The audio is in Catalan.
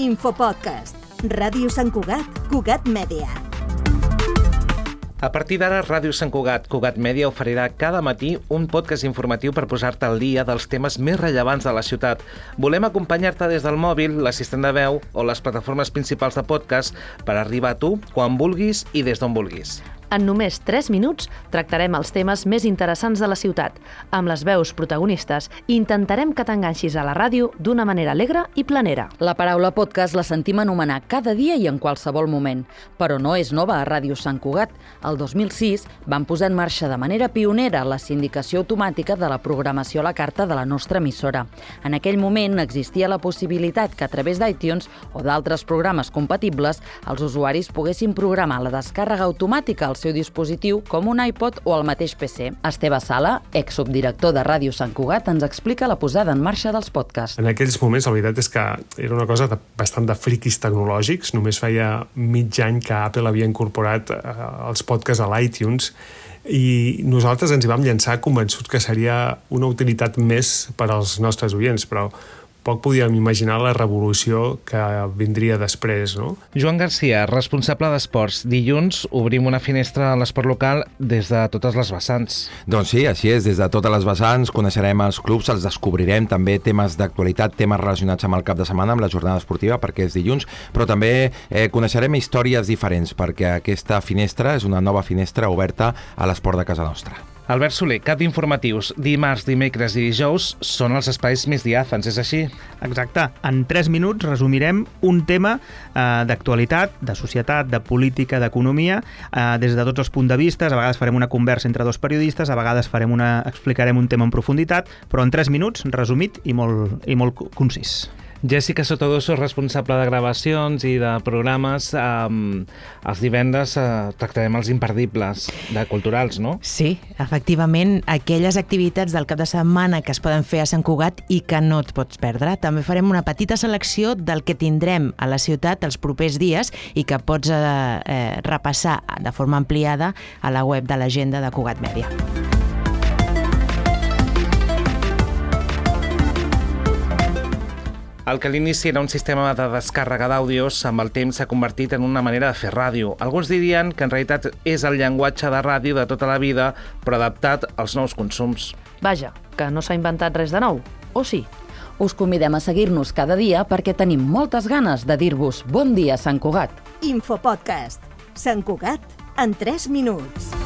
Infopodcast. Ràdio Sant Cugat, Cugat Mèdia. A partir d'ara, Ràdio Sant Cugat, Cugat Mèdia oferirà cada matí un podcast informatiu per posar-te al dia dels temes més rellevants de la ciutat. Volem acompanyar-te des del mòbil, l'assistent de veu o les plataformes principals de podcast per arribar a tu quan vulguis i des d'on vulguis. En només 3 minuts tractarem els temes més interessants de la ciutat. Amb les veus protagonistes intentarem que t'enganxis a la ràdio d'una manera alegre i planera. La paraula podcast la sentim anomenar cada dia i en qualsevol moment, però no és nova a Ràdio Sant Cugat. El 2006 van posar en marxa de manera pionera la sindicació automàtica de la programació a la carta de la nostra emissora. En aquell moment existia la possibilitat que a través d'iTunes o d'altres programes compatibles els usuaris poguessin programar la descàrrega automàtica als seu dispositiu com un iPod o el mateix PC. Esteve Sala, ex-subdirector de Ràdio Sant Cugat, ens explica la posada en marxa dels podcasts. En aquells moments, la veritat és que era una cosa de, bastant de friquis tecnològics. Només feia mig any que Apple havia incorporat eh, els podcasts a l'iTunes i nosaltres ens hi vam llançar convençuts que seria una utilitat més per als nostres oients, però poc podíem imaginar la revolució que vindria després, no? Joan Garcia, responsable d'esports. Dilluns obrim una finestra a l'esport local des de totes les vessants. Doncs sí, així és, des de totes les vessants coneixerem els clubs, els descobrirem, també temes d'actualitat, temes relacionats amb el cap de setmana, amb la jornada esportiva, perquè és dilluns, però també eh, coneixerem històries diferents, perquè aquesta finestra és una nova finestra oberta a l'esport de casa nostra. Albert Soler, cap d'informatius. Dimarts, dimecres i dijous són els espais més diàfans, és així? Exacte. En 3 minuts resumirem un tema eh, d'actualitat, de societat, de política, d'economia, eh, des de tots els punts de vista. A vegades farem una conversa entre dos periodistes, a vegades farem una, explicarem un tema en profunditat, però en 3 minuts, resumit i molt, i molt concís. Jessica Sotodoso, responsable de gravacions i de programes. Um, els divendres uh, tractarem els imperdibles de culturals, no? Sí, efectivament, aquelles activitats del cap de setmana que es poden fer a Sant Cugat i que no et pots perdre. També farem una petita selecció del que tindrem a la ciutat els propers dies i que pots eh, eh, repassar de forma ampliada a la web de l'agenda de Cugat Mèdia. El que a l'inici era un sistema de descàrrega d'àudios, amb el temps s'ha convertit en una manera de fer ràdio. Alguns dirien que en realitat és el llenguatge de ràdio de tota la vida, però adaptat als nous consums. Vaja, que no s'ha inventat res de nou, o sí? Us convidem a seguir-nos cada dia perquè tenim moltes ganes de dir-vos bon dia, Sant Cugat. Infopodcast. Sant Cugat en 3 minuts.